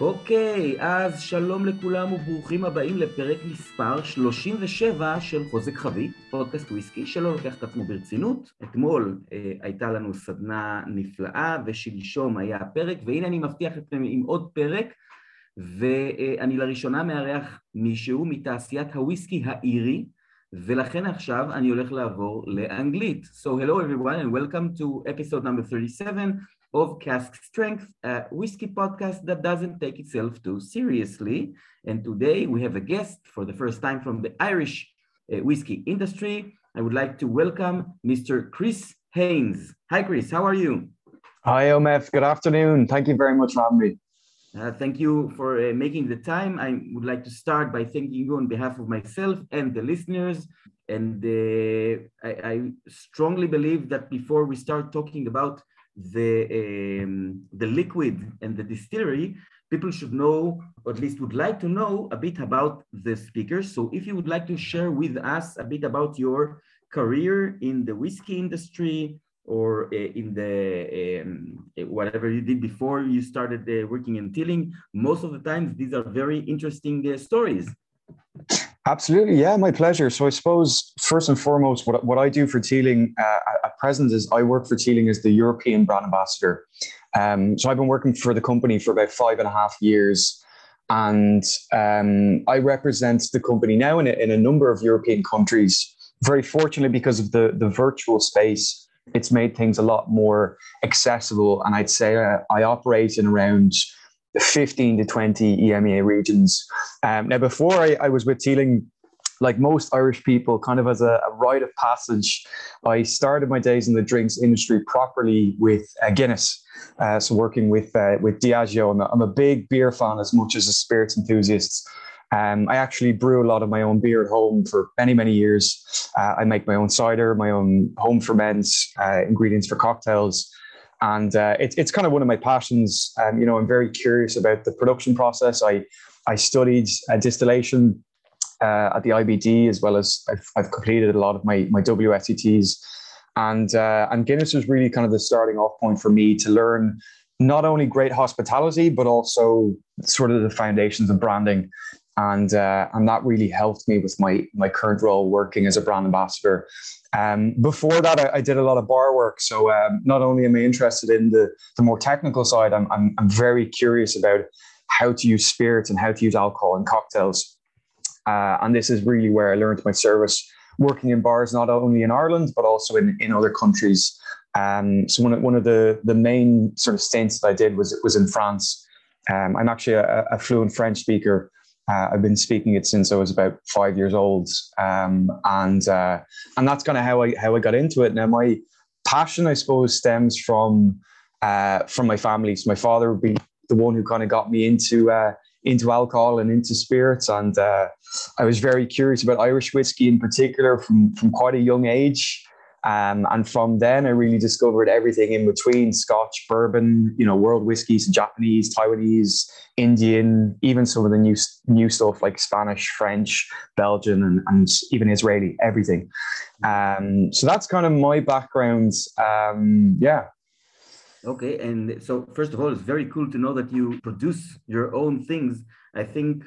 אוקיי, אז שלום לכולם וברוכים הבאים לפרק מספר 37 של חוזק חבית, פודקאסט וויסקי שלא לוקח את עצמו ברצינות. אתמול אה, הייתה לנו סדנה נפלאה ושלשום היה פרק, והנה אני מבטיח אתכם עם עוד פרק, ואני לראשונה מארח מישהו מתעשיית הוויסקי האירי, ולכן עכשיו אני הולך לעבור לאנגלית. So hello everyone and welcome to episode number 37 of Cask Strength, a whiskey podcast that doesn't take itself too seriously. And today we have a guest for the first time from the Irish uh, whiskey industry. I would like to welcome Mr. Chris Haynes. Hi, Chris. How are you? Hi, Omef. Good afternoon. Thank you very much for having me. Uh, thank you for uh, making the time. I would like to start by thanking you on behalf of myself and the listeners. And uh, I, I strongly believe that before we start talking about the, um, the liquid and the distillery, people should know, or at least would like to know a bit about the speakers. So if you would like to share with us a bit about your career in the whiskey industry or uh, in the um, whatever you did before you started uh, working in Teeling, most of the times these are very interesting uh, stories. Absolutely, yeah, my pleasure. So I suppose first and foremost, what, what I do for Teeling uh, at present is I work for Teeling as the European brand ambassador. Um, so I've been working for the company for about five and a half years, and um, I represent the company now in a, in a number of European countries. Very fortunately, because of the the virtual space, it's made things a lot more accessible. And I'd say uh, I operate in around 15 to 20 EMEA regions. Um, now, before I, I, was with Teeling, like most Irish people, kind of as a, a, rite of passage, I started my days in the drinks industry properly with uh, Guinness. Uh, so working with uh, with Diageo, I'm a, big beer fan as much as a spirits enthusiast. Um, I actually brew a lot of my own beer at home for many, many years. Uh, I make my own cider, my own home ferments, uh, ingredients for cocktails and uh, it, it's kind of one of my passions. Um, you know, I'm very curious about the production process. I I studied uh, distillation uh, at the IBD as well as I've, I've, completed a lot of my my WSETs, and uh, and Guinness was really kind of the starting off point for me to learn not only great hospitality but also sort of the foundations of branding. And uh, and that really helped me with my my current role working as a brand ambassador um, before that, I, I, did a lot of bar work. So um, not only am I interested in the, the more technical side, I'm, I'm, I'm, very curious about how to use spirits and how to use alcohol in cocktails. Uh, and this is really where I learned my service working in bars, not only in Ireland, but also in, in other countries. Um, so one of, one of the, the main sort of stints that I did was, was in France. Um, I'm actually a, a fluent French speaker. Uh, I've been speaking it since I was about five years old, um, and uh, and that's kind of how I how I got into it. Now my passion, I suppose, stems from uh, from my family. So my father would be the one who kind of got me into uh, into alcohol and into spirits, and uh, I was very curious about Irish whiskey in particular from from quite a young age. Um, and from then, I really discovered everything in between Scotch, bourbon, you know, world whiskeys, Japanese, Taiwanese, Indian, even some of the new new stuff like Spanish, French, Belgian, and, and even Israeli, everything. Um, so that's kind of my background. Um, yeah. Okay, and so first of all, it's very cool to know that you produce your own things. I think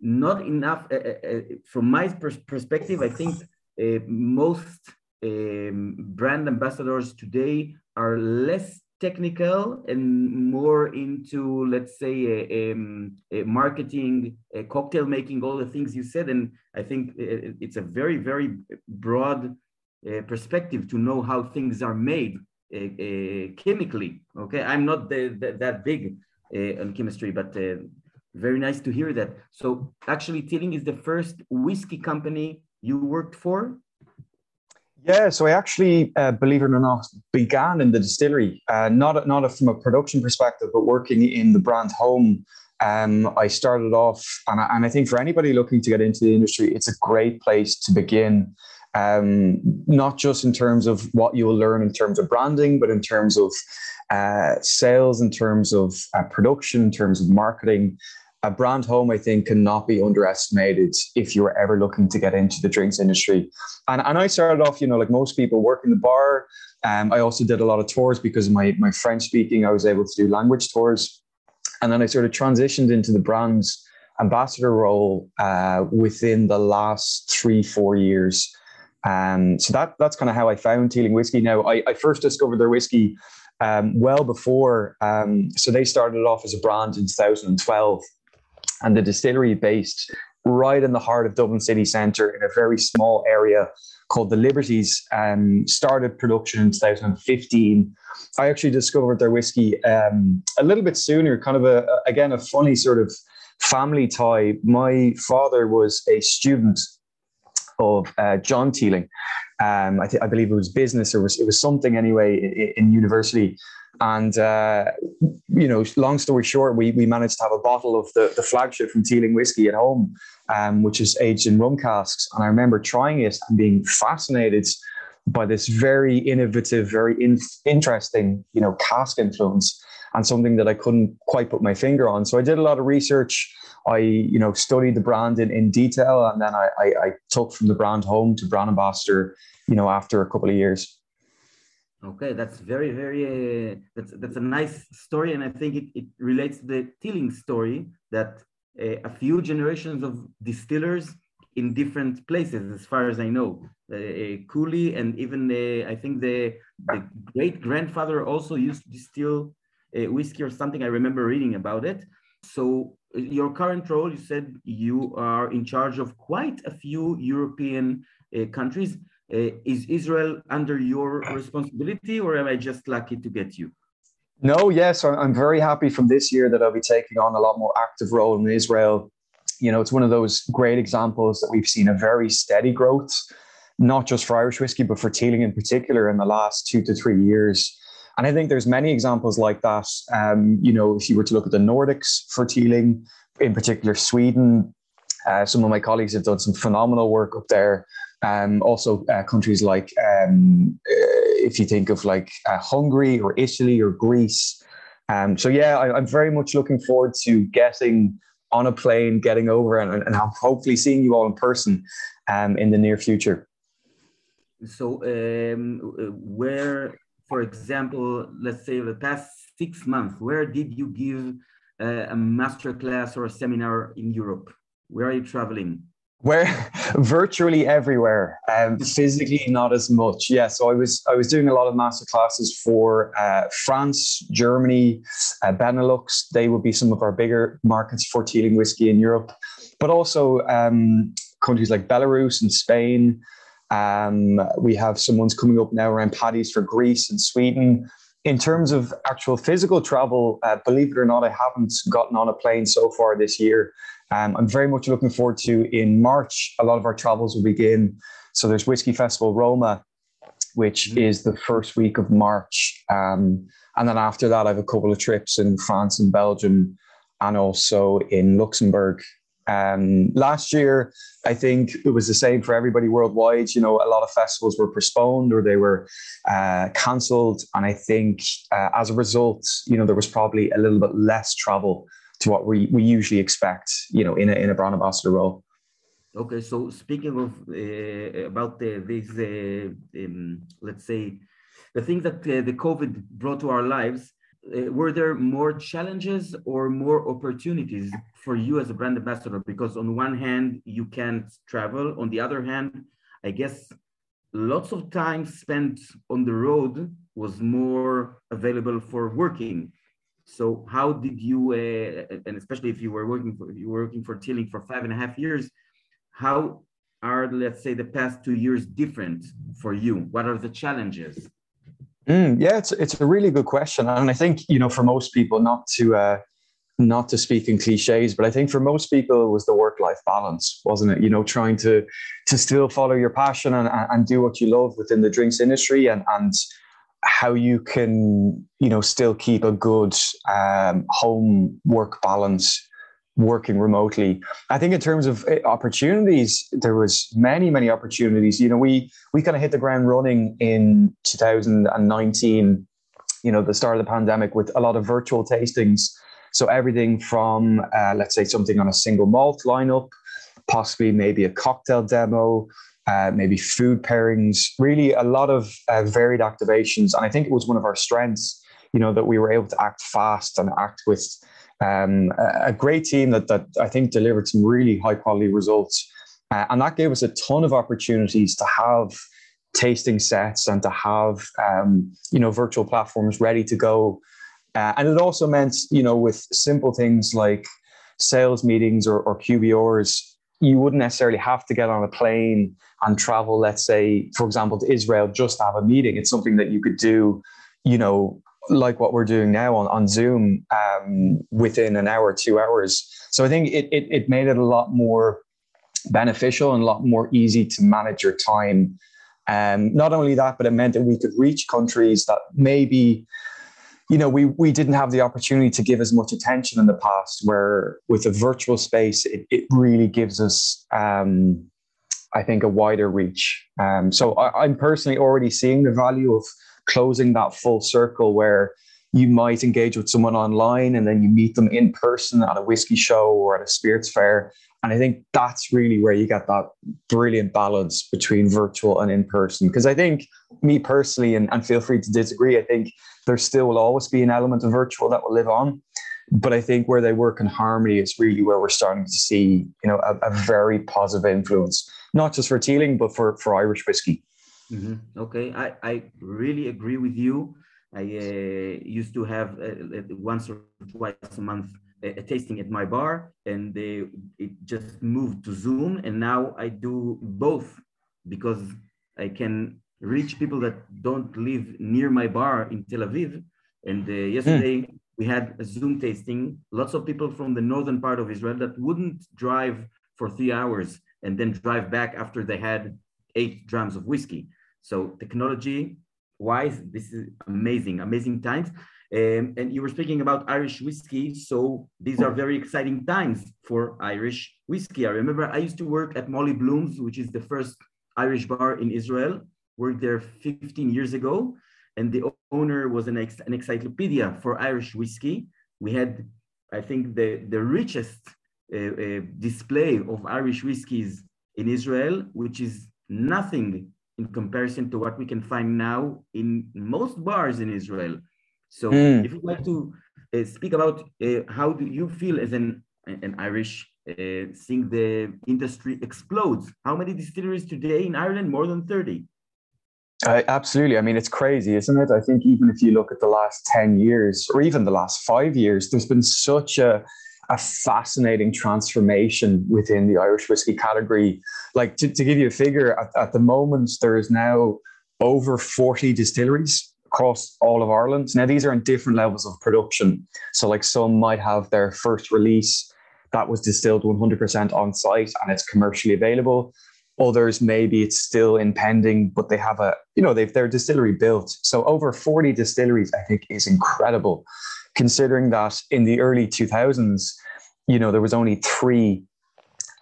not enough uh, uh, from my pers- perspective. I think uh, most um, brand ambassadors today are less technical and more into let's say a, um, a marketing a cocktail making all the things you said. And i think it's a very very broad uh, perspective to know how things are made uh, uh, chemically okay? I'm not the, the, that big uh, on chemistry but uh, very nice to hear that. So actually Teeling is the first whiskey company you worked for yeah, so I actually, uh, believe it or not, began in the distillery, uh, not not from a production perspective, but working in the brand home. Um, I started off, and I, and I think for anybody looking to get into the industry, it's a great place to begin. Um, not just in terms of what you will learn in terms of branding, but in terms of uh, sales, in terms of uh, production, in terms of marketing a brand home, I think, cannot be underestimated if you were ever looking to get into the drinks industry. And, and I started off, you know, like most people, working the bar. Um, I also did a lot of tours because of my, my French speaking. I was able to do language tours. And then I sort of transitioned into the brand's ambassador role uh, within the last three, four years. Um, so that that's kind of how I found Teeling Whiskey. Now, I, I first discovered their whiskey um, well before. Um, so they started off as a brand in 2012, and the distillery based right in the heart of Dublin city centre in a very small area called the Liberties um, started production in 2015. I actually discovered their whiskey um, a little bit sooner, kind of a, again, a funny sort of family tie. My father was a student of uh, John Teeling. Um, I, th- I, believe it was business or was, it was something anyway in, in university. And, uh, you know, long story short, we, we managed to have a bottle of the, the flagship from Teeling whiskey at home, um, which is aged in rum casks. And I remember trying it and being fascinated by this very innovative, very in- interesting, you know, cask influence and something that I couldn't quite put my finger on. So I did a lot of research. I, you know, studied the brand in, in detail, and then I, I, I took from the brand home to brand ambassador, you know, after a couple of years. Okay, that's very, very, uh, that's, that's a nice story. And I think it, it relates to the Teeling story that uh, a few generations of distillers in different places, as far as I know, uh, uh Cooley and even uh, I think the, the great grandfather also used to distill uh, whiskey or something. I remember reading about it. So your current role, you said you are in charge of quite a few European countries is Israel under your responsibility, or am I just lucky to get you? No, yes, I'm very happy from this year that I'll be taking on a lot more active role in Israel. You know, it's one of those great examples that we've seen a very steady growth, not just for Irish whiskey, but for Teeling in particular in the last two to three years. And I think there's many examples like that. Um, you know, if you were to look at the Nordics for Teeling, in particular Sweden, uh, some of my colleagues have done some phenomenal work up there. Um, also, uh, countries like, um, uh, if you think of like uh, Hungary or Italy or Greece. Um, so, yeah, I, am very much looking forward to getting on a plane, getting over, and, and hopefully seeing you all in person um, in the near future. So, um, where, for example, let's say the past six months, where did you give uh, a master class or a seminar in Europe? Where are you traveling? Where virtually everywhere um, physically not as much. Yeah so i was i was doing a lot of master classes for uh, france germany uh, benelux. They would be some of our bigger markets for teeling whiskey in europe. But also um, countries like belarus and spain. Um, we have some ones coming up now around paddies for greece and sweden. In terms of actual physical travel, uh, believe it or not, I haven't gotten on a plane so far this year. Um, I'm very much looking forward to in March. A lot of our travels will begin. So there's Whiskey Festival Roma, which mm-hmm. is the first week of March. Um, and then after that, I have a couple of trips in France and Belgium and also in Luxembourg. Um, last year, I think it was the same for everybody worldwide. You know, a lot of festivals were postponed or they were uh, cancelled. And I think uh, as a result, you know, there was probably a little bit less travel to what we, we usually expect, you know, in a, in a brand ambassador role. Okay, so speaking of uh, about the, these, uh, um, let's say, the things that uh, the COVID brought to our lives, uh, were there more challenges or more opportunities for you as a brand ambassador? Because on one hand, you can't travel. On the other hand, I guess lots of time spent on the road was more available for working. So how did you, uh, and especially if you were working for you were working for Teeling for five and a half years, how are let's say the past two years different for you? What are the challenges? Mm, yeah, it's it's a really good question, and I think you know for most people, not to uh, not to speak in cliches, but I think for most people it was the work life balance, wasn't it? You know, trying to to still follow your passion and, and do what you love within the drinks industry, and and how you can you know still keep a good um, home work balance working remotely. I think in terms of eh, opportunities there was many many opportunities. You know we we kind of hit the ground running in 2019 you know the start of the pandemic with a lot of virtual tastings. So everything from uh, let's say something on a single malt lineup possibly maybe a cocktail demo uh, maybe food pairings, really a lot of uh, varied activations. And I think it was one of our strengths, you know, that we were able to act fast and act with Um, a, great team that that I think delivered some really high quality results, uh, and that gave us a ton of opportunities to have tasting sets and to have um, you know virtual platforms ready to go. Uh, and it also meant you know with simple things like sales meetings or, or QBRs, you wouldn't necessarily have to get on a plane and travel, let's say, for example, to Israel just to have a meeting. It's something that you could do, you know, like what we're doing now on, on Zoom um, within an hour, two hours. So I think it, it, it made it a lot more beneficial and a lot more easy to manage your time. Um, not only that, but it meant that we could reach countries that maybe you know, we we didn't have the opportunity to give as much attention in the past. Where with a virtual space, it, it really gives us, um, I think, a wider reach. Um, so I, I'm personally already seeing the value of closing that full circle where you might engage with someone online and then you meet them in person at a whiskey show or at a spirits fair. And I think that's really where you get that brilliant balance between virtual and in person. Because I think, me personally, and, and feel free to disagree, I think there still will always be an element of virtual that will live on. But I think where they work in harmony is really where we're starting to see, you know, a, a very positive influence, not just for Teeling, but for, for Irish whiskey. Mm-hmm. Okay, I, I really agree with you. I uh, used to have uh, once or twice a month a, a tasting at my bar, and they, it just moved to Zoom. And now I do both because I can reach people that don't live near my bar in Tel Aviv. And uh, yesterday mm. we had a Zoom tasting. Lots of people from the northern part of Israel that wouldn't drive for three hours and then drive back after they had eight drams of whiskey. So technology wise, this is amazing, amazing times. Um, and you were speaking about Irish whiskey. So these are very exciting times for Irish whiskey. I remember I used to work at Molly Bloom's, which is the first Irish bar in Israel, worked there 15 years ago. And the owner was an, ex- an encyclopedia for Irish whiskey. We had, I think, the, the richest uh, uh, display of Irish whiskeys in Israel, which is nothing in comparison to what we can find now in most bars in Israel. So mm. if you'd like to uh, speak about uh, how do you feel as an, an Irish uh, seeing the industry explodes? How many distilleries today in Ireland? More than 30. Uh, absolutely. I mean, it's crazy, isn't it? I think even if you look at the last 10 years or even the last five years, there's been such a, a fascinating transformation within the Irish whiskey category. Like to, to give you a figure, at, at the moment, there is now over 40 distilleries across all of Ireland. Now, these are in different levels of production. So, like some might have their first release that was distilled 100% on site and it's commercially available. Others maybe it's still in pending, but they have a, you know, they've their distillery built. So over 40 distilleries, I think, is incredible, considering that in the early 2000s, you know, there was only three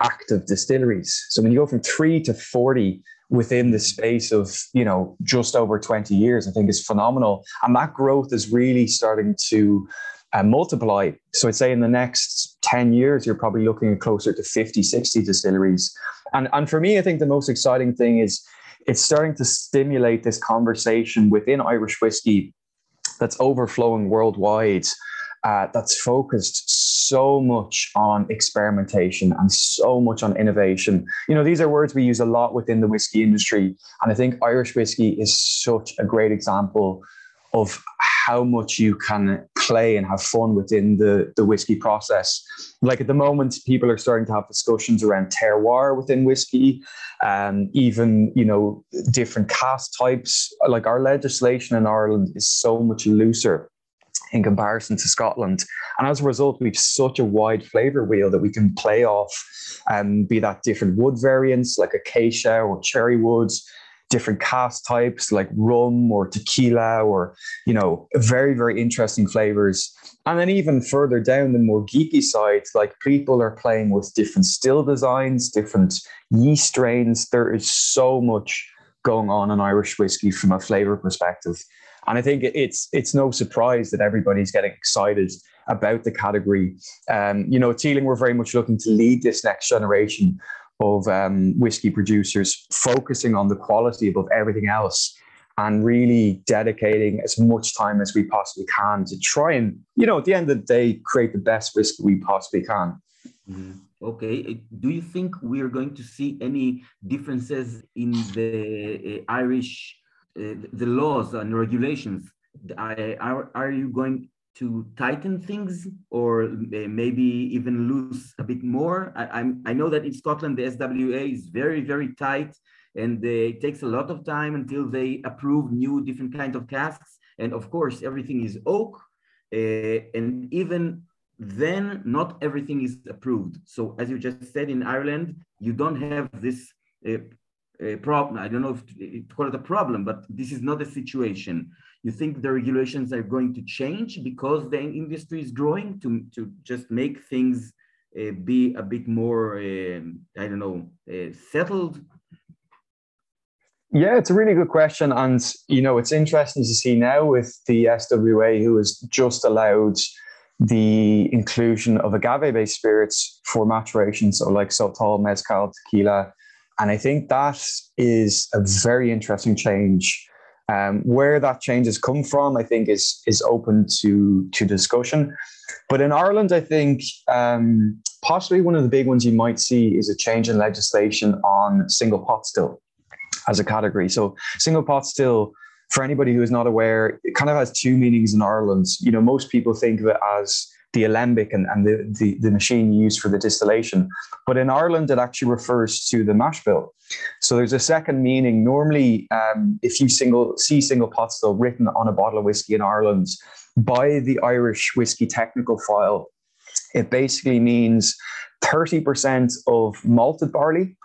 active distilleries. So when you go from three to 40 within the space of you know just over 20 years i think is phenomenal. And that growth is really starting to uh, multiply. So i'd say in the next 10 years you're probably looking closer to 50 60 distilleries. And and for me i think the most exciting thing is it's starting to stimulate this conversation within irish whiskey that's overflowing worldwide uh, that's focused so much on experimentation and so much on innovation. You know, these are words we use a lot within the whiskey industry. And I think Irish whiskey is such a great example of how much you can play and have fun within the, the whiskey process. Like at the moment, people are starting to have discussions around terroir within whiskey, and um, even you know different cask types. Like our legislation in Ireland is so much looser in comparison to Scotland. And as a result, we've such a wide flavor wheel that we can play off, um, be that different wood variants like acacia or cherry woods, different cask types like rum or tequila, or you know, very very interesting flavors. And then even further down the more geeky side, like people are playing with different still designs, different yeast strains. There is so much going on in Irish whiskey from a flavor perspective. And I think it's it's no surprise that everybody's getting excited about the category. Um, you know, Teeling, we're very much looking to lead this next generation of um, whiskey producers, focusing on the quality above everything else. and really dedicating as much time as we possibly can to try and, you know, at the end of the day, create the best whiskey we possibly can. Mm-hmm. Okay. Uh, do you think we're going to see any differences in the uh, Irish, the laws and regulations? Are, are you going to tighten things or uh, maybe even lose a bit more? I, I'm, I know that in Scotland, the SWA is very, very tight and it takes a lot of time until they approve new different kinds of casks. And of course, everything is oak. Uh, and even then, not everything is approved. So as you just said, in Ireland, you don't have this uh, uh, problem. I don't know if to, call it a problem, but this is not a situation. You think the regulations are going to change because the industry is growing to, to just make things uh, be a bit more, um, I don't know, uh, settled? Yeah, it's a really good question. And, you know, it's interesting to see now with the SWA, who has just allowed the inclusion of agave based spirits for maturation. So, like Sotol, Mezcal, Tequila. And I think that is a very interesting change. Um, where that change has come from, I think, is is open to to discussion. But in Ireland, I think um, possibly one of the big ones you might see is a change in legislation on single pot still as a category. So single pot still, for anybody who is not aware, it kind of has two meanings in Ireland. You know, most people think of it as the alembic and, and the, the, the machine used for the distillation. But in Ireland, it actually refers to the mash bill. So there's a second meaning. Normally, um, if you single see single pot still written on a bottle of whiskey in Ireland by the Irish whiskey technical file, it basically means 30% of malted barley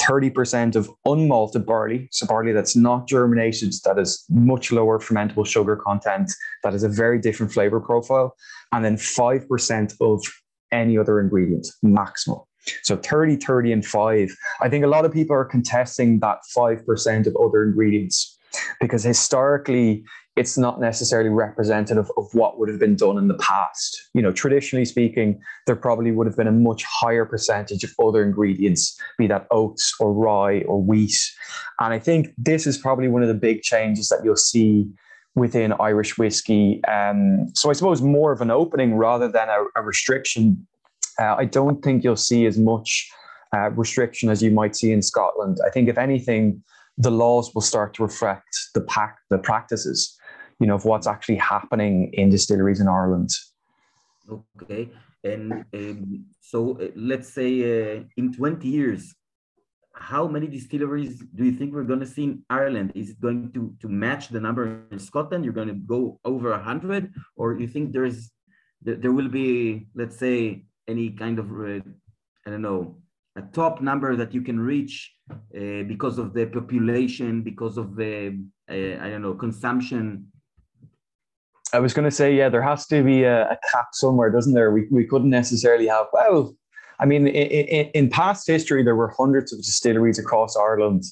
30% of unmalted barley, so barley that's not germinated, that is much lower fermentable sugar content, that is a very different flavor profile, and then 5% of any other ingredient, maximal. So 30, 30, and 5. I think a lot of people are contesting that 5% of other ingredients because historically it's not necessarily representative of what would have been done in the past. You know, traditionally speaking, there probably would have been a much higher percentage of other ingredients, be that oats or rye or wheat. And I think this is probably one of the big changes that you'll see within Irish whiskey. Um, so I suppose more of an opening rather than a, a restriction. Uh, I don't think you'll see as much uh, restriction as you might see in Scotland. I think if anything, the laws will start to reflect the pack, the practices you know, of what's actually happening in distilleries in Ireland. Okay. And um, so uh, let's say uh, in 20 years, how many distilleries do you think we're going to see in Ireland? Is it going to, to match the number in Scotland? You're going to go over 100? Or you think there's there will be, let's say, any kind of, uh, I don't know, a top number that you can reach uh, because of the population, because of the, uh, I don't know, consumption I was going to say, yeah, there has to be a, a, cap somewhere, doesn't there? We, we couldn't necessarily have, well, I mean, in, in, past history, there were hundreds of distilleries across Ireland.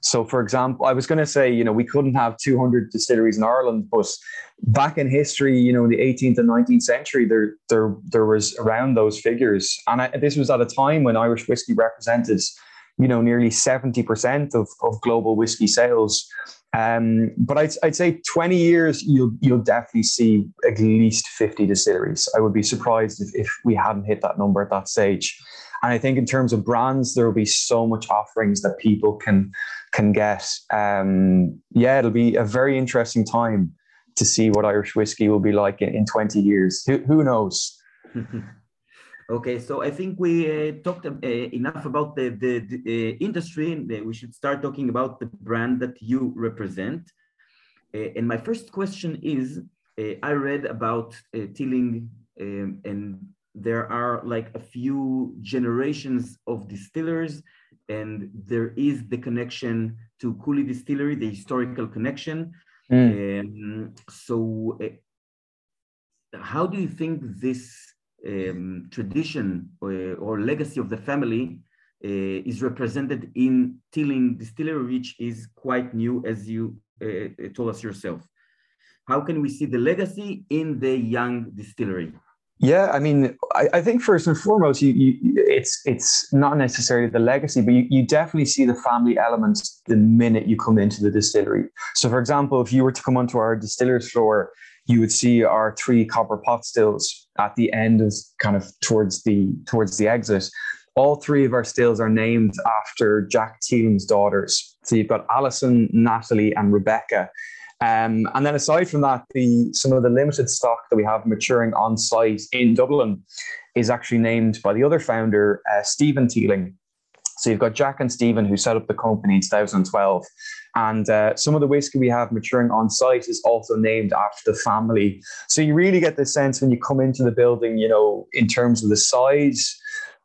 So, for example, I was going to say, you know, we couldn't have 200 distilleries in Ireland, but back in history, you know, in the 18th and 19th century, there, there, there was around those figures. And I, this was at a time when Irish whiskey represented, you know, nearly 70% of, of global whiskey sales. Um, but I'd, I'd say 20 years, you'll you'll definitely see at least 50 distilleries. I would be surprised if, if we hadn't hit that number at that stage. And I think in terms of brands, there will be so much offerings that people can can get. Um, yeah, it'll be a very interesting time to see what Irish whiskey will be like in, in 20 years. Who, who knows? Okay, so I think we uh, talked uh, enough about the, the, the uh, industry. And we should start talking about the brand that you represent. Uh, and my first question is, uh, I read about uh, Teeling um, and there are like a few generations of distillers and there is the connection to Cooley Distillery, the historical connection. Mm. Um, so how do you think this um, tradition or, or, legacy of the family uh, is represented in Teeling Distillery, which is quite new, as you uh, told us yourself. How can we see the legacy in the young distillery? Yeah, I mean, I, I, think first and foremost, you, you, it's it's not necessarily the legacy, but you, you definitely see the family elements the minute you come into the distillery. So, for example, if you were to come onto our distiller's floor, you would see our three copper pot stills at the end of kind of towards the towards the exit. All three of our stills are named after Jack Teeling's daughters. So you've got Alison, Natalie, and Rebecca. Um, and then aside from that, the some of the limited stock that we have maturing on site in Dublin is actually named by the other founder, uh, Stephen Teeling. So you've got Jack and Stephen who set up the company in 2012. And uh, some of the whiskey we have maturing on site is also named after the family. So you really get the sense when you come into the building, you know, in terms of the size,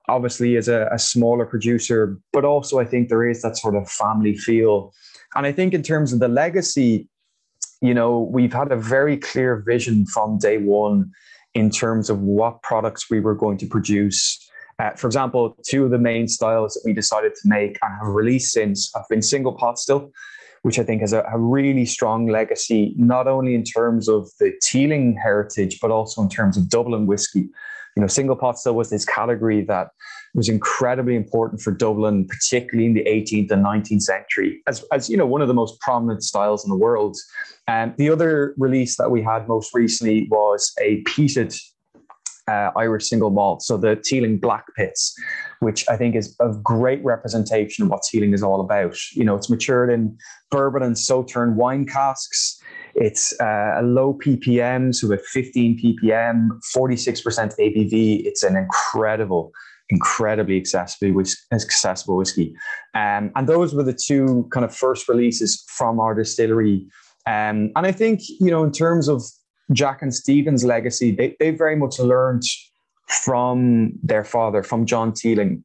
obviously as a, a smaller producer, but also I think there is that sort of family feel. And I think in terms of the legacy, you know, we've had a very clear vision from day one in terms of what products we were going to produce. Uh, for example, two of the main styles that we decided to make and have released since have been single pot still, which I think has a, a, really strong legacy, not only in terms of the Teeling heritage, but also in terms of Dublin whiskey. You know, single pot still was this category that was incredibly important for Dublin, particularly in the 18th and 19th century, as, as you know, one of the most prominent styles in the world. And the other release that we had most recently was a peated uh, Irish single malt, so the Teeling Black Pits, which I think is a great representation of what Teeling is all about. You know, it's matured in bourbon and Sauterne wine casks. It's uh, a low ppm, so at 15 ppm, 46% ABV. It's an incredible incredibly accessible, accessible whiskey. Um, and those were the two kind of first releases from our distillery. Um, and I think, you know, in terms of Jack and Stephen's legacy, they, they very much learned from their father, from John Teeling,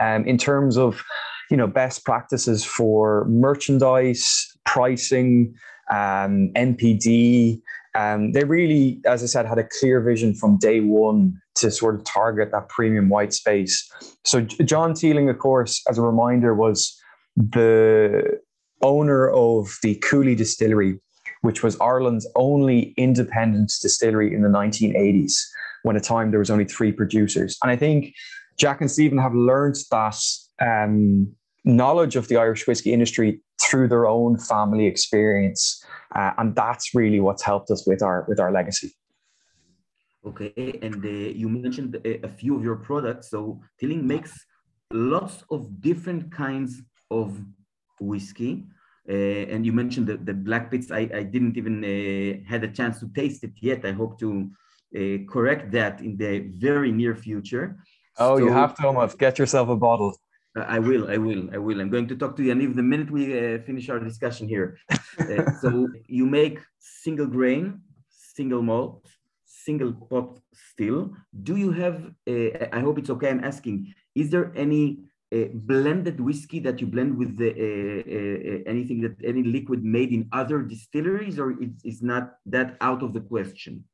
um, in terms of, you know, best practices for merchandise, pricing, um, NPD, um, they really, as I said, had a clear vision from day one to sort of target that premium white space. So John Teeling, of course, as a reminder, was the owner of the Cooley Distillery, which was Ireland's only independent distillery in the 1980s, when at the time there was only three producers. And I think Jack and Stephen have learned that um, knowledge of the Irish whiskey industry through their own family experience uh, and that's really what's helped us with our with our legacy. Okay, and uh, you mentioned a, a, few of your products. So Teeling makes lots of different kinds of whiskey. Uh, and you mentioned the, the Blackpitts. I, I didn't even uh, had a chance to taste it yet. I hope to uh, correct that in the very near future. Oh, so, you have to almost get yourself a bottle. I will, I will, I will. I'm going to talk to Yaniv the minute we uh, finish our discussion here. uh, so you make single grain, single malt, single pot still. Do you have, uh, I hope it's okay, I'm asking, is there any uh, blended whiskey that you blend with the, uh, anything that, any liquid made in other distilleries or it's, it's not that out of the question?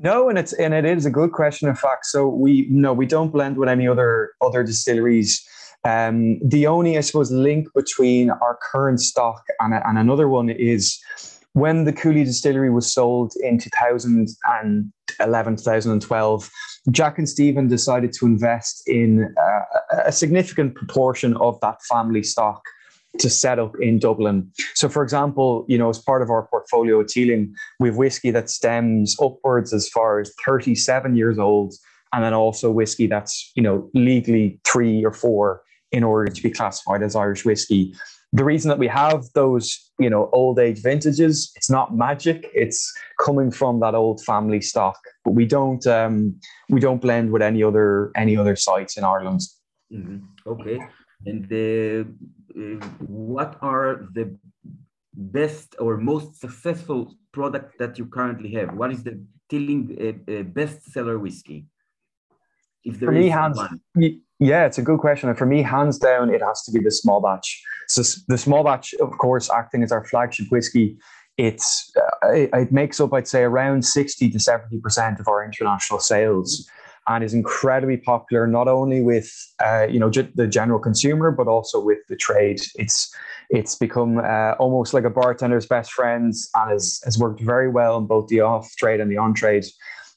No, and it's and it is a good question. In fact, so we no, we don't blend with any other other distilleries. Um, the only, I suppose, link between our current stock and, and another one is when the Cooley distillery was sold in 2011, 2012, Jack and Stephen decided to invest in uh, a significant proportion of that family stock to set up in Dublin. So, for example, you know, as part of our portfolio at Teeling, we have whiskey that stems upwards as far as 37 years old, and then also whiskey that's, you know, legally three or four in order to be classified as Irish whiskey. The reason that we have those, you know, old age vintages, it's not magic. It's coming from that old family stock. But we don't um, we don't blend with any other any other sites in Ireland. Mm-hmm. Okay, and the, uh, what are the best or most successful product that you currently have? What is the Teeling uh, uh, bestseller whiskey? If there For me, hands, one. Yeah, it's a good question. And for me, hands down, it has to be the small batch. So the small batch, of course, acting as our flagship whiskey, it's uh, it, it, makes up, I'd say, around sixty to seventy percent of our international sales, and is incredibly popular not only with uh, you know the general consumer, but also with the trade. It's it's become uh, almost like a bartender's best friend, and has has worked very well in both the off trade and the on trade.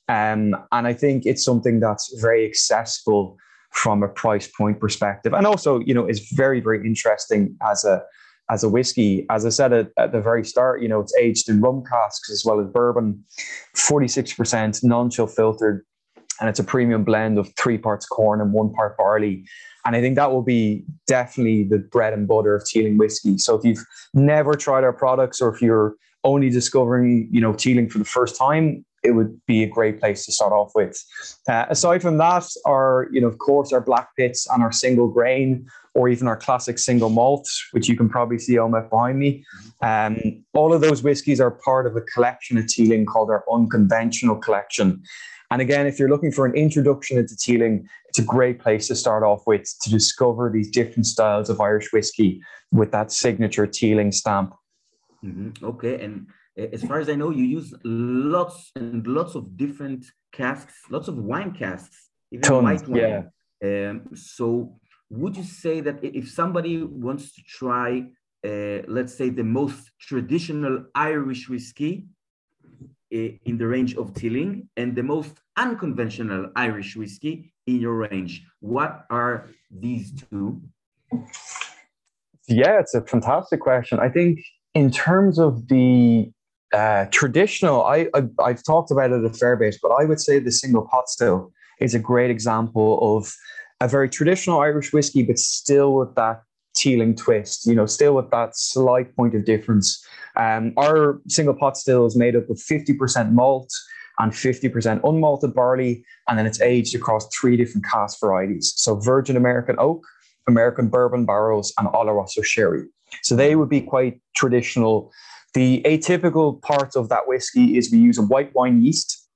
Um, and I think it's something that's very accessible from a price point perspective, and also, you know, is very very interesting as a as a whiskey. As I said at, at, the very start, you know, it's aged in rum casks as well as bourbon, 46% non-chill filtered, and it's a premium blend of three parts corn and one part barley. And I think that will be definitely the bread and butter of Teeling whiskey. So if you've never tried our products or if you're only discovering, you know, Teeling for the first time, it would be a great place to start off with. Uh, aside from that, our, you know, of course, our Blackpitts and our single grain, or even our classic single malt, which you can probably see Omef behind me. Um, all of those whiskies are part of a collection at Teeling called our Unconventional Collection. And again, if you're looking for an introduction into Teeling, it's a great place to start off with to discover these different styles of Irish whiskey with that signature Teeling stamp. Mm-hmm. Okay, and as far as I know, you use lots and lots of different casks, lots of wine casks, even Tons, white wine. Yeah. Um, so, would you say that if somebody wants to try, uh, let's say, the most traditional Irish whiskey uh, in the range of Teeling and the most unconventional Irish whiskey in your range, what are these two? Yeah, it's a fantastic question. I think in terms of the uh, traditional, I, I have talked about it a fair bit, but I would say the single pot still is a great example of a very traditional Irish whiskey, but still with that Teeling twist. You know, still with that slight point of difference. Um, our single pot still is made up of fifty percent malt and 50% unmalted barley, and then it's aged across three different cask varieties. So Virgin American Oak, American Bourbon Barrels, and Oloroso Sherry. So they would be quite traditional. The atypical part of that whiskey is we use a white wine yeast.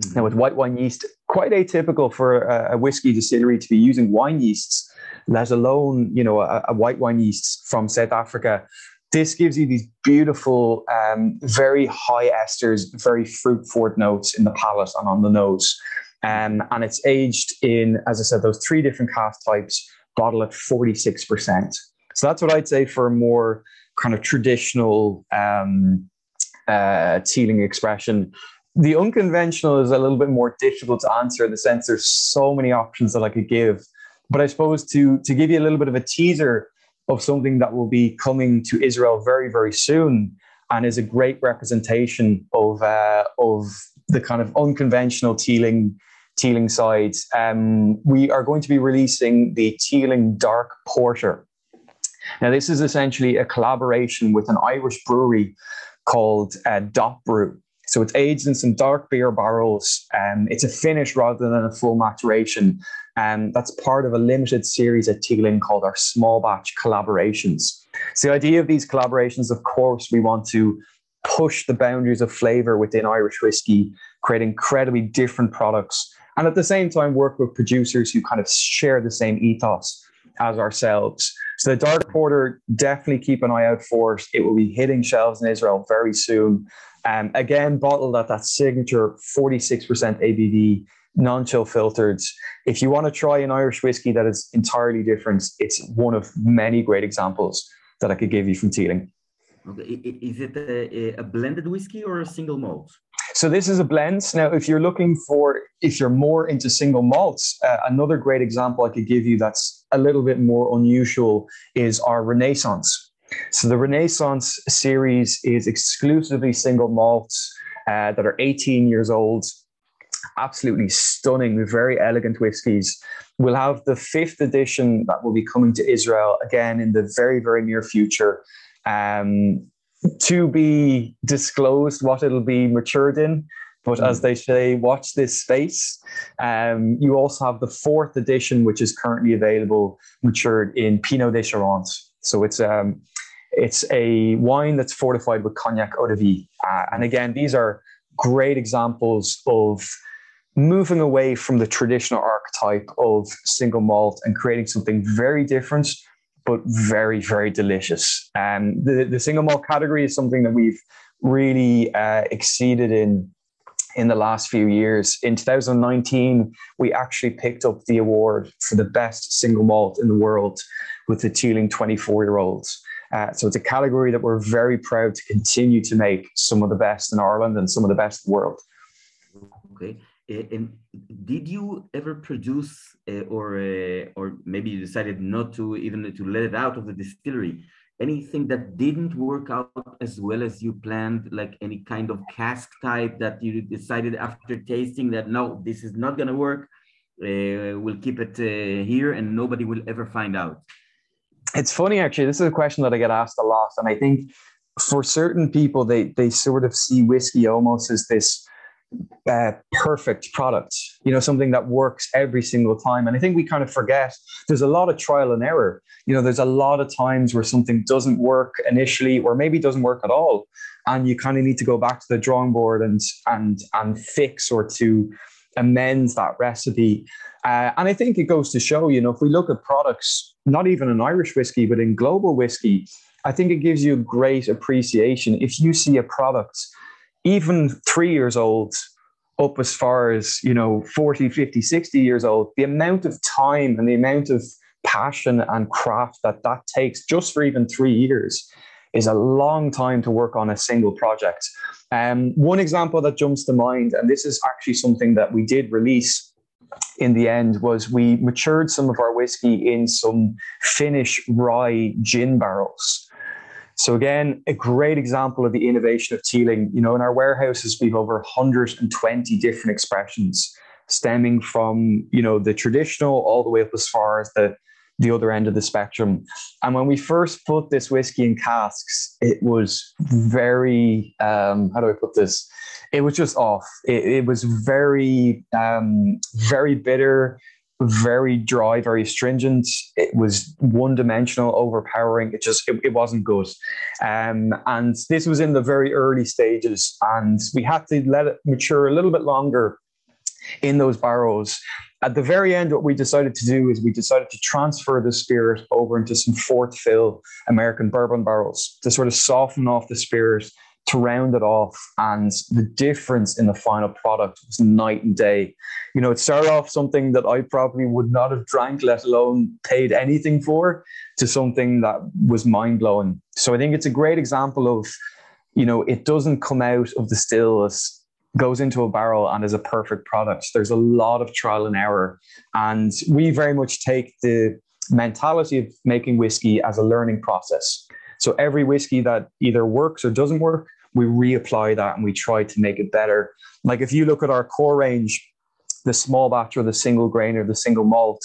Mm-hmm. Now, with white wine yeast, quite atypical for a, a, whiskey distillery to be using wine yeasts, let alone you know a, a white wine yeast from South Africa. This gives you these beautiful, um, very high esters, very fruit forward notes in the palate and on the nose. Um, and it's aged in, as I said, those three different cask types, bottle at 46%. So that's what I'd say for a more kind of traditional um, uh, Teeling expression. The unconventional is a little bit more difficult to answer in the sense there's so many options that I could give. But I suppose to to give you a little bit of a teaser of something that will be coming to Israel very very soon, and is a great representation of uh, of the kind of unconventional Teeling Teeling side. Um, we are going to be releasing the Teeling Dark Porter. Now, this is essentially a collaboration with an Irish brewery called uh, Dot Brew. So it's aged in some dark beer barrels. Um, it's a finish rather than a full maturation. And um, that's part of a limited series at Teeling called our small batch collaborations. So the idea of these collaborations, of course, we want to push the boundaries of flavor within Irish whiskey, create incredibly different products, and at the same time work with producers who kind of share the same ethos as ourselves. So the Dark Porter, definitely keep an eye out for it. It will be hitting shelves in Israel very soon. Um, again, bottled at that signature 46% ABV, non-chill filtered. If you want to try an Irish whiskey that is entirely different, it's one of many great examples that I could give you from Teeling. Okay. Is it a, a blended whiskey or a single malt? So this is a blend. Now, if you're looking for, if you're more into single malts, uh, another great example I could give you that's a little bit more unusual is our Renaissance. So the Renaissance series is exclusively single malts uh, that are 18 years old. Absolutely stunning, very elegant whiskies. We'll have the fifth edition that will be coming to Israel again in the very, very near future. Um, to be disclosed what it'll be matured in. But mm. as they say, watch this space. Um, you also have the fourth edition, which is currently available, matured in Pineau des Charentes. So it's um, it's a wine that's fortified with cognac eau de vie. Uh, and again, these are great examples of moving away from the traditional archetype of single malt and creating something very different but very, very delicious. Um, the, the single malt category is something that we've really uh, exceeded in in the last few years. In 2019, we actually picked up the award for the best single malt in the world with the Teeling 24 year olds. Uh, so it's a category that we're very proud to continue to make some of the best in Ireland and some of the best in the world. Okay. And did you ever produce uh, or uh, or maybe you decided not to even to let it out of the distillery? Anything that didn't work out as well as you planned? Like any kind of cask type that you decided after tasting that no this is not going to work. Uh, we'll keep it uh, here and nobody will ever find out it's funny actually. This is a question that i get asked a lot and i think for certain people they they sort of see whiskey almost as this uh, perfect product, you know, something that works every single time. And I think we kind of forget there's a lot of trial and error. You know, there's a lot of times where something doesn't work initially, or maybe doesn't work at all, and you kind of need to go back to the drawing board and and and fix or to amend that recipe. Uh, and I think it goes to show, you know, if we look at products, not even in Irish whiskey, but in global whiskey, I think it gives you great appreciation if you see a product even three years old up as far as you know 40 50 60 years old the amount of time and the amount of passion and craft that that takes just for even three years is a long time to work on a single project. Um, one example that jumps to mind and this is actually something that we did release in the end was we matured some of our whiskey in some Finnish rye gin barrels so again, a great example of the innovation of Teeling. You know, in our warehouses, we've over 120 different expressions stemming from, you know, the traditional all the way up as far as the the other end of the spectrum. And when we first put this whiskey in casks, it was very um, how do I put this? It was just off. It, it was very um, very bitter very dry, very stringent. It was one dimensional, overpowering. It just, it, it wasn't good. Um, and this was in the very early stages, and we had to let it mature a little bit longer in those barrows. At the very end, what we decided to do is we decided to transfer the spirit over into some fourth fill American bourbon barrels to sort of soften off the spirit to round it off. And the difference in the final product was night and day. You know, it started off something that I probably would not have drank, let alone paid anything for, to something that was mind blowing. So I think it's a great example of, you know, it doesn't come out of the stills goes into a barrel and is a perfect product. There's a lot of trial and error. And we very much take the mentality of making whiskey as a learning process. So every whiskey that either works or doesn't work, we reapply that and we try to make it better. Like if you look at our core range, the small batch or the single grain or the single malt,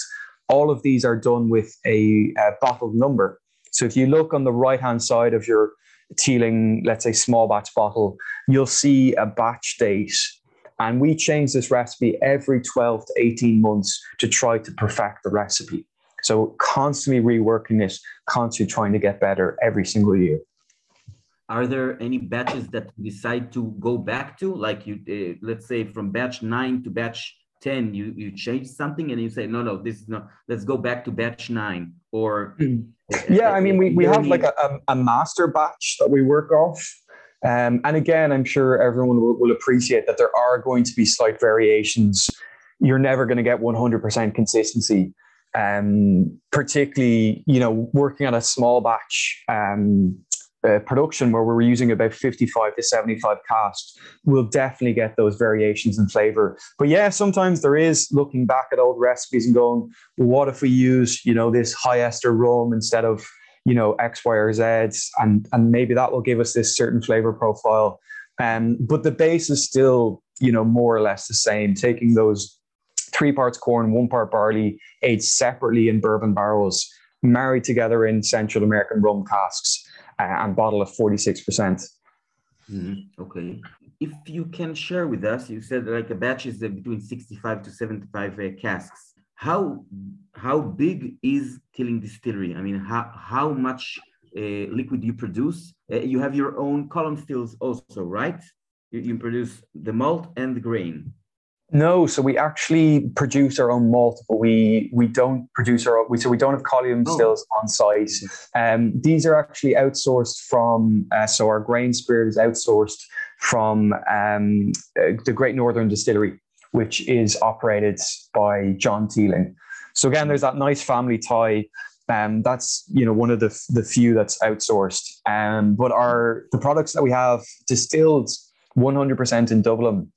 all of these are done with a, a bottled number. So if you look on the right hand side of your Teeling, let's say small batch bottle, you'll see a batch date. And we change this recipe every 12 to 18 months to try to perfect the recipe. So constantly reworking it, constantly trying to get better every single year. Are there any batches that you decide to go back to? Like you, uh, let's say from batch nine to batch 10, you, you change something and you say, no, no, this is not, let's go back to batch nine or. Hmm. Yeah, I mean, we, we have like a, a master batch that we work off. Um, and again, I'm sure everyone will, will appreciate that there are going to be slight variations. You're never going to get 100% consistency um, particularly you know working on a small batch um, uh, production where we're using about 55 to 75 casks, we'll definitely get those variations in flavor. But yeah, sometimes there is looking back at old recipes and going, what if we use, you know, this high ester rum instead of, you know, X, Y, or Z, and and maybe that will give us this certain flavor profile. Um, but the base is still, you know, more or less the same. Taking those three parts corn, one part barley, aged separately in bourbon barrels, married together in Central American rum casks, and bottle of 46%. Mm-hmm. Okay. If you can share with us, you said like a batch is between 65 to 75 uh, casks. How how big is Teeling Distillery? I mean, how how much uh, liquid you produce? Uh, you have your own column stills also, right? You, you produce the malt and the grain. No, so we actually produce our own malt, but we we don't produce our own. We, so we don't have column oh. stills on site. Um, these are actually outsourced from. Uh, so our grain spirit is outsourced from um, uh, the Great Northern Distillery, which is operated by John Teeling. So again, there's that nice family tie. Um, that's you know one of the the few that's outsourced. Um, but our the products that we have distilled 100% in Dublin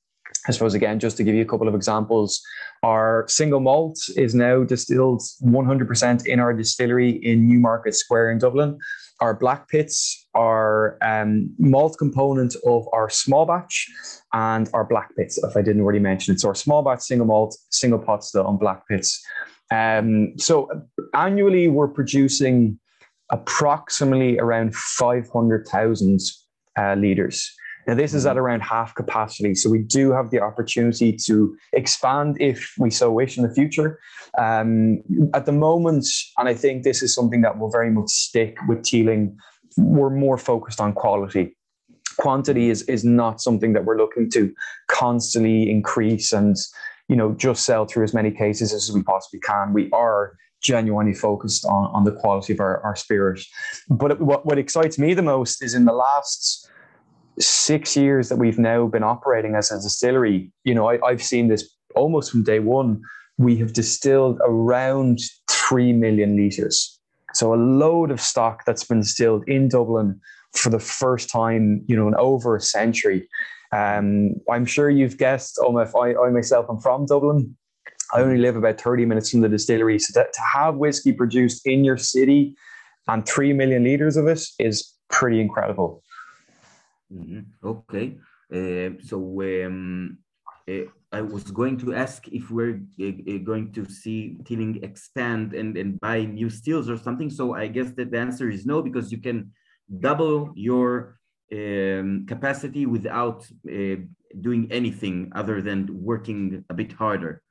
I suppose again, just to give you a couple of examples, our single malt is now distilled 100% in our distillery in Newmarket Square in Dublin. Our Blackpitts are um, malt component of our small batch and our Blackpitts, if I didn't already mention it. So our small batch, single malt, single pot still on Blackpitts. Um, so annually, we're producing approximately around 500,000 uh, liters. Now, this is at mm-hmm. around half capacity. So we do have the opportunity to expand if we so wish in the future. Um, at the moment, and I think this is something that will very much stick with Teeling, we're more focused on quality. Quantity is, is not something that we're looking to constantly increase and you know just sell through as many cases as we possibly can. We are genuinely focused on, on the quality of our, our spirit. But what, what excites me the most is in the last six years that we've now been operating as a distillery, you know, I, I've seen this almost from day one. We have distilled around 3 million litres. So a load of stock that's been distilled in Dublin for the first time, you know, in over a century. Um, I'm sure you've guessed, Omef, I, I myself am from Dublin. I only live about 30 minutes from the distillery. So to have whiskey produced in your city and 3 million litres of it is pretty incredible. Mm-hmm. Okay. Uh, so um, uh, I was going to ask if we're uh, going to see Teeling expand and, and buy new steels or something. So I guess that the answer is no, because you can double your um, capacity without uh, doing anything other than working a bit harder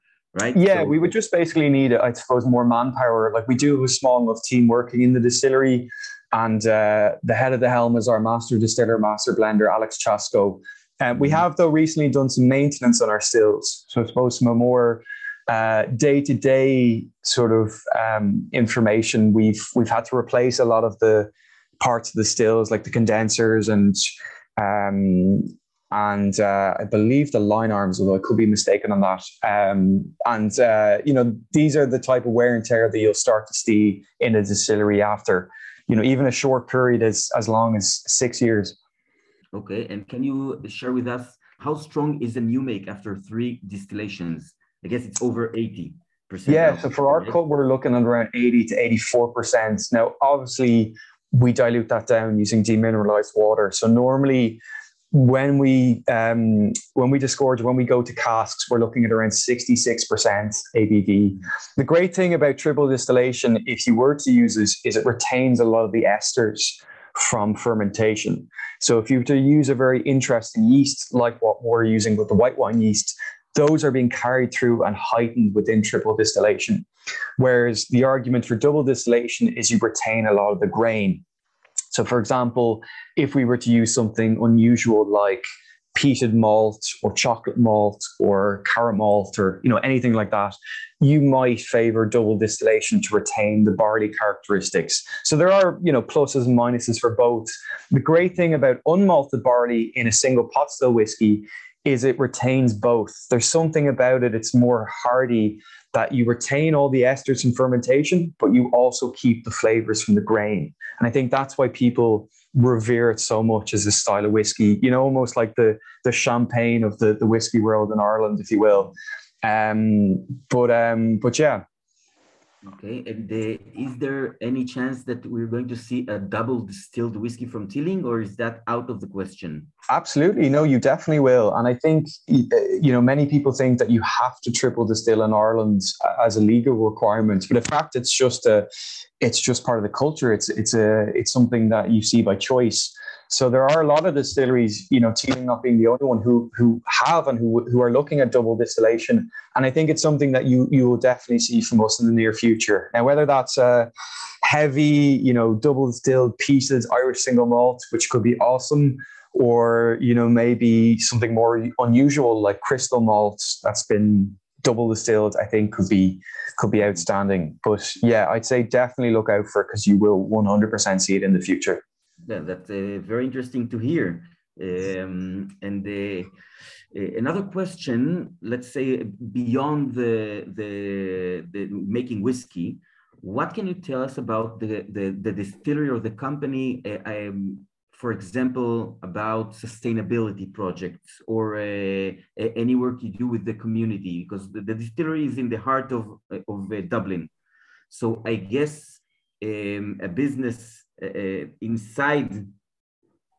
right? Yeah, so, we would just basically need, I suppose, more manpower. Like we do have a small enough team working in the distillery and uh, the head of the helm is our master distiller, master blender, Alex Chasko. Um, we mm-hmm. have, though, recently done some maintenance on our stills. So I suppose some more day to day sort of um, information. We've we've had to replace a lot of the parts of the stills, like the condensers and um, and uh, I believe the lyne arms, although I could be mistaken on that. Um, and uh, you know, these are the type of wear and tear that you'll start to see in a distillery after you know even a short period as as long as six years. Okay and can you share with us how strong is a new make after three distillations? I guess it's over 80 percent yeah so for our cut we're looking at around 80 to 84 percent. Now obviously we dilute that down using demineralized water. So normally when we um, when we disgorge when we go to casks we're looking at around 66% abv the great thing about triple distillation if you were to use this is it retains a lot of the esters from fermentation. So if you were to use a very interesting yeast like what we're using with the white wine yeast those are being carried through and heightened within triple distillation. Whereas the argument for double distillation is you retain a lot of the grain so, for example, if we were to use something unusual like peated malt or chocolate malt or caramel malt or you know anything like that you might favor double distillation to retain the barley characteristics. So there are you know pluses and minuses for both. The great thing about unmalted barley in a single pot still whiskey is it retains both. There's something about it it's more hardy that you retain all the esters from fermentation, but you also keep the flavors from the grain. And I think that's why people revere it so much as a style of whiskey, you know, almost like the the champagne of the, the whiskey world in Ireland, if you will. Um, but um, but yeah, Okay, and the, is there any chance that we're going to see a double distilled whiskey from Teeling, or is that out of the question? Absolutely, no, you definitely will. And I think uh, you know many people think that you have to triple distill in Ireland uh, as a legal requirement, but in fact, it's just a, it's just part of the culture. It's it's a it's something that you see by choice. So there are a lot of distilleries, you know, Teeling not being the only one who who have and who who are looking at double distillation, and I think it's something that you you will definitely see from us in the near future. Now, whether that's a heavy, you know, double distilled pieces Irish single malt, which could be awesome, or you know maybe something more unusual like crystal malt that's been double distilled, I think could be could be outstanding. But yeah, I'd say definitely look out for it because you will 100% see it in the future yeah, that's uh, very interesting to hear. Um, and uh, another question, let's say beyond the, the, the making whiskey, what can you tell us about the, the, the distillery or the company? Uh, for example, about sustainability projects or uh, any work you do with the community? Because the, the distillery is in the heart of, of uh, Dublin. So I guess um, a business uh, uh, inside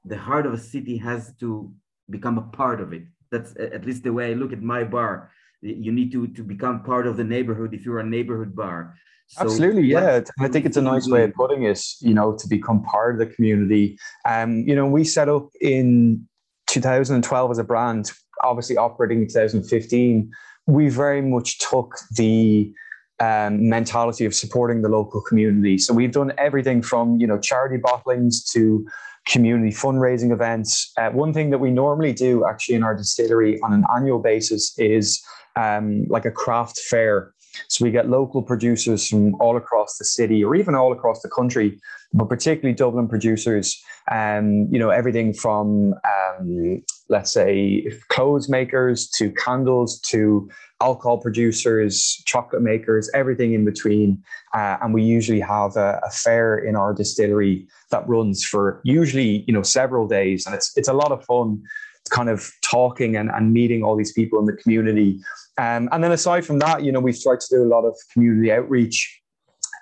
the heart of a city has to become a part of it. That's at least the way I look at my bar. You need to, to become part of the neighborhood if you're a neighborhood bar. So Absolutely, yeah. I think it's a nice way of putting it, you know, to become part of the community. Um, you know, we set up in 2012 as a brand, obviously operating in 2015. We very much took the um, mentality of supporting the local community. So we've done everything from, you know, charity bottlings to community fundraising events. Uh, one thing that we normally do actually in our distillery on an annual basis is um, like a craft fair so we get local producers from all across the city or even all across the country, but particularly Dublin producers. Um, you know, everything from um, let's say clothes makers to candles to alcohol producers, chocolate makers, everything in between. Uh, and we usually have a, a, fair in our distillery that runs for usually you know several days, and it's it's a lot of fun kind of talking and, and meeting all these people in the community. Um, and then aside from that, you know, we've tried to do a lot of community outreach,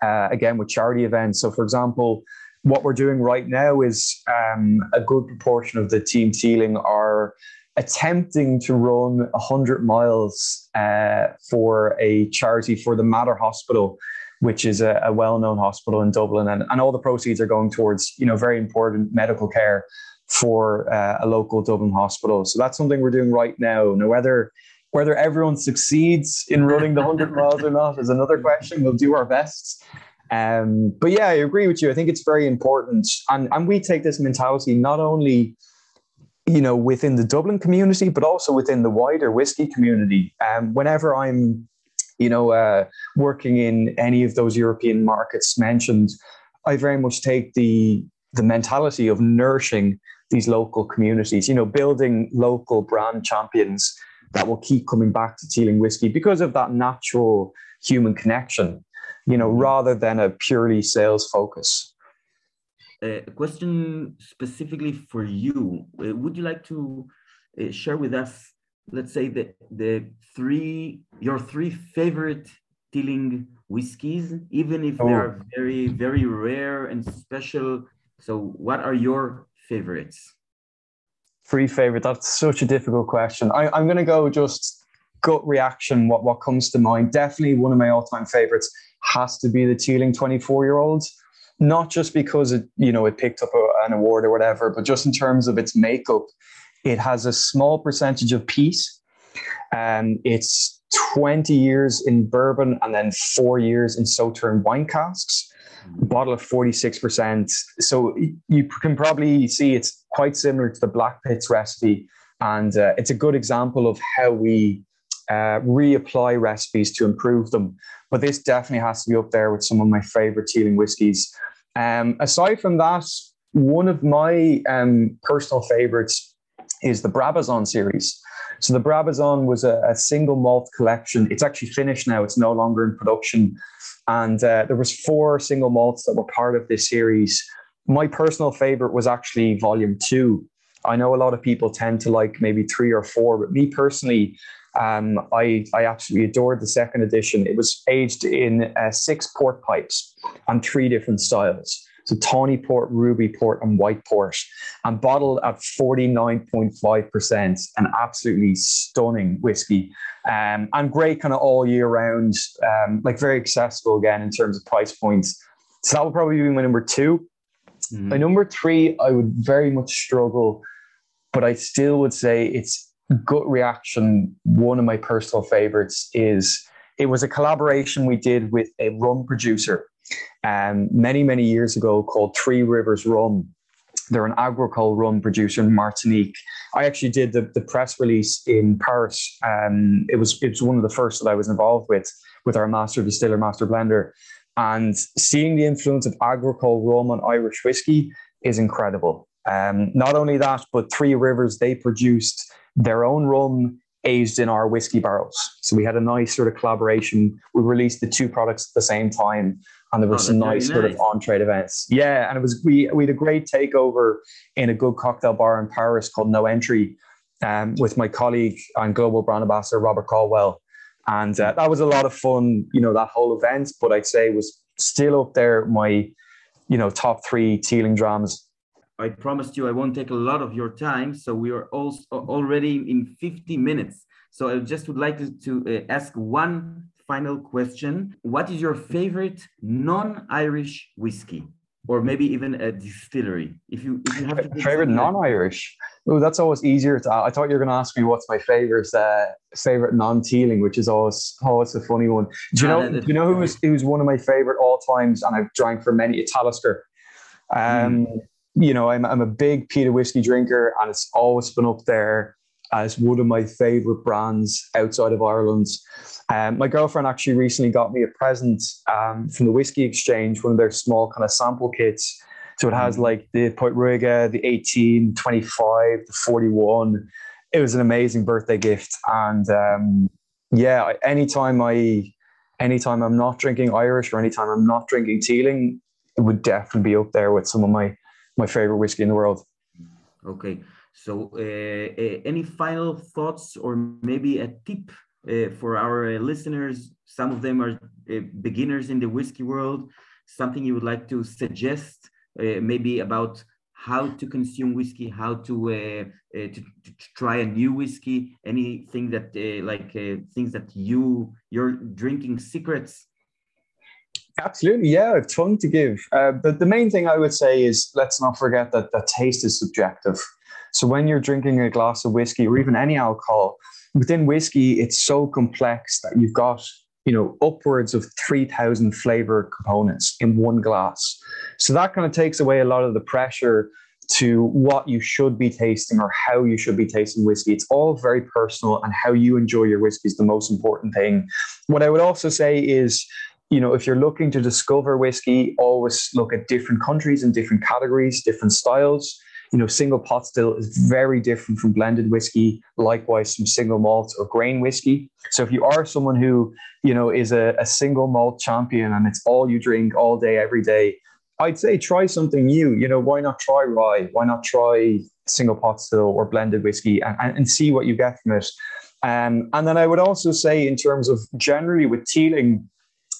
uh, again, with charity events. So, for example, what we're doing right now is um, a good proportion of the team Teeling are attempting to run 100 miles uh, for a charity for the Mater Hospital, which is a, a well-known hospital in Dublin, and, and all the proceeds are going towards you know very important medical care for uh, a local Dublin hospital. So that's something we're doing right now. Now, whether whether everyone succeeds in running the 100 miles or not is another question. We'll do our best. Um, but yeah, I agree with you. I think it's very important. And, and we take this mentality not only you know within the Dublin community, but also within the wider whiskey community. Um, whenever I'm you know uh, working in any of those European markets mentioned, I very much take the the mentality of nourishing these local communities, you know, building local brand champions that will keep coming back to Teeling whiskey because of that natural human connection, you know, rather than a purely sales focus. A question specifically for you. Uh, would you like to uh, share with us, let's say, the, the three, your three favorite Teeling whiskies, even if oh. they are very, very rare and special? So, what are your favorites? Three favorite. That's such a difficult question. I, I'm going to go just gut reaction. What what comes to mind? Definitely one of my all time favorites has to be the Teeling 24 year olds. Not just because it you know it picked up a, an award or whatever, but just in terms of its makeup, it has a small percentage of peat. and it's 20 years in bourbon and then four years in Sauterne wine casks bottle of 46%. So you can probably see it's quite similar to the Blackpitts recipe. And uh, it's a good example of how we uh, reapply recipes to improve them. But this definitely has to be up there with some of my favorite Teeling whiskies. Um, aside from that, one of my um, personal favorites is the Brabazon series. So the Brabazon was a, a, single malt collection. It's actually finished now. It's no longer in production. And uh, there was four single malts that were part of this series. My personal favorite was actually volume two. I know a lot of people tend to like maybe three or four, but me personally, um, I, I absolutely adored the second edition. It was aged in uh, six port pipes on three different styles. So tawny port, ruby port, and white port, and bottled at 49.5%. An absolutely stunning whiskey. Um, and great kind of all year round, um, like very accessible again in terms of price points. So that would probably be my number 2 mm-hmm. My number three, I would very much struggle, but I still would say it's gut reaction. One of my personal favorites is it was a collaboration we did with a rum producer um, many, many years ago called Three Rivers Rum. They're an agricole rum producer in Martinique. I actually did the, the press release in Paris. Um, it was it was one of the first that I was involved with with our master distiller, master blender, and seeing the influence of agricole rum on Irish whiskey is incredible. Um, not only that, but Three Rivers they produced their own rum aged in our whiskey barrels. So we had a nice sort of collaboration. We released the two products at the same time, and there were oh, some nice, nice, sort of on trade events. Yeah, and it was we we had a great takeover in a good cocktail bar in Paris called No Entry, um, with my colleague and global brand ambassador Robert Caldwell, and uh, that was a lot of fun. You know that whole event, but I'd say was still up there my, you know, top three Teeling drams I promised you I won't take a lot of your time. So we are also already in 50 minutes. So I just would like to, to uh, ask one final question. What is your favorite non-Irish whiskey? Or maybe even a distillery. If you if you have to favorite non-Irish, oh, that's always easier. To, I thought you were going to ask me what's my favorite uh, favorite non-teeling, which is always always a funny one. Do you know? do you know who was who's one of my favorite all times? And I've drank for many. Talisker. Um, mm you know, I'm, I'm a big peated whiskey drinker, and it's always been up there as one of my favorite brands outside of Ireland. Um, my girlfriend actually recently got me a present um, from the Whiskey Exchange, one of their small kind of sample kits. So it has mm. like the Port Ruighe, the 18, 25, the 41. It was an amazing birthday gift. And um, yeah, anytime I, anytime I'm not drinking Irish or anytime I'm not drinking Teeling, it would definitely be up there with some of my my favorite whiskey in the world. Okay, so uh, uh, any final thoughts or maybe a tip uh, for our uh, listeners? Some of them are uh, beginners in the whiskey world. Something you would like to suggest, uh, maybe about how to consume whiskey, how to, to, to, try a new whiskey, anything that like things that you your drinking secrets Absolutely, yeah, I've ton to give. Uh, but the main thing I would say is let's not forget that that taste is subjective. So when you're drinking a glass of whiskey or even any alcohol, within whiskey, it's so complex that you've got you know upwards of 3000 flavor components in one glass so that kind of takes away a lot of the pressure to what you should be tasting or how you should be tasting whiskey. It's all very personal, and how you enjoy your whiskey is the most important thing. What I would also say is you know, if you're looking to discover whiskey, always look at different countries and different categories, different styles. You know, single pot still is very different from blended whiskey, likewise from single malt or grain whiskey. So if you are someone who, you know, is a, a single malt champion and it's all you drink all day, every day, I'd say try something new. You know, why not try rye? Why not try single pot still or blended whiskey and, and, and see what you get from it? Um, and then I would also say, in terms of generally with teeling,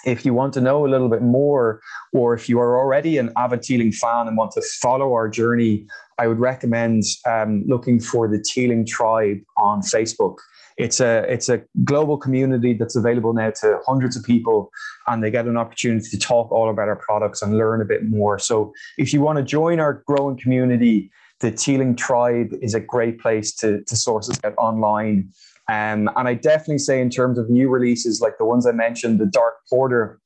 if you want to know a little bit more, or if you are already an avid Teeling fan and want to follow our journey, I would recommend um, looking for the Teeling Tribe on Facebook. It's a it's a global community that's available now to hundreds of people, and they get an opportunity to talk all about our products and learn a bit more. So, if you want to join our growing community, the Teeling Tribe is a great place to to source us out online um, and I definitely say, in terms of new releases like the ones I mentioned, the Dark Porter,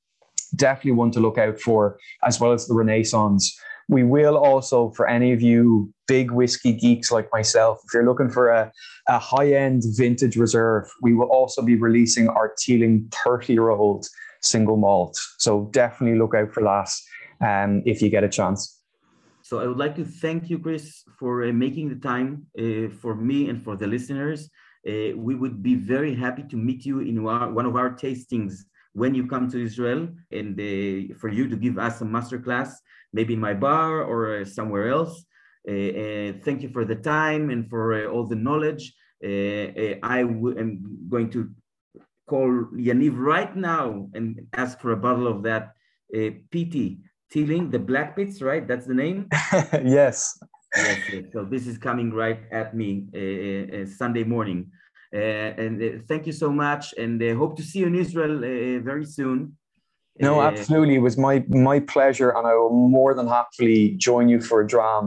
definitely one to look out for, as well as the Renaissance. We will also, for any of you big whiskey geeks like myself, if you're looking for a, a high end vintage reserve, we will also be releasing our Teeling 30 year old single malt. So definitely look out for that um, if you get a chance. So I would like to thank you, Chris, for uh, making the time uh, for me and for the listeners. Uh, we would be very happy to meet you in our, one of our tastings when you come to Israel and uh, for you to give us a masterclass, maybe in my bar or uh, somewhere else. Uh, thank you for the time and for uh, all the knowledge. Uh, I am going to call Yaniv right now and ask for a bottle of that PT Teeling, the Blackpitts, right? That's the name? yes Yes, yes. So this is coming right at me uh, uh, Sunday morning. Uh, and uh, thank you so much, and uh, hope to see you in Israel uh, very soon. No, absolutely. It was my my pleasure, and I will more than happily join you for a dram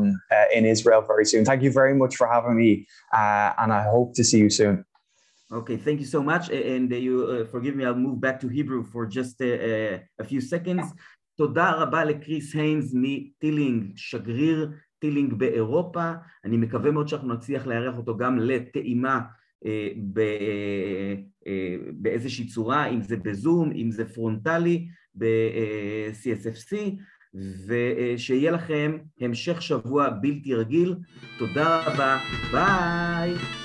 in Israel very soon. Thank you very much for having me, and I hope to see you soon. Okay, thank you so much. And you forgive me, I'll move back to Hebrew for just a, a few seconds. תודה רבה לקריס היינס מטילינג, שגריר טילינג באירופה, אני מקווה מאוד שאנחנו נצליח לארח אותו גם לטעימה אה, אה, באיזושהי צורה, אם זה בזום, אם זה פרונטלי, ב-CSFC, ושיהיה לכם המשך שבוע בלתי רגיל. תודה רבה, ביי!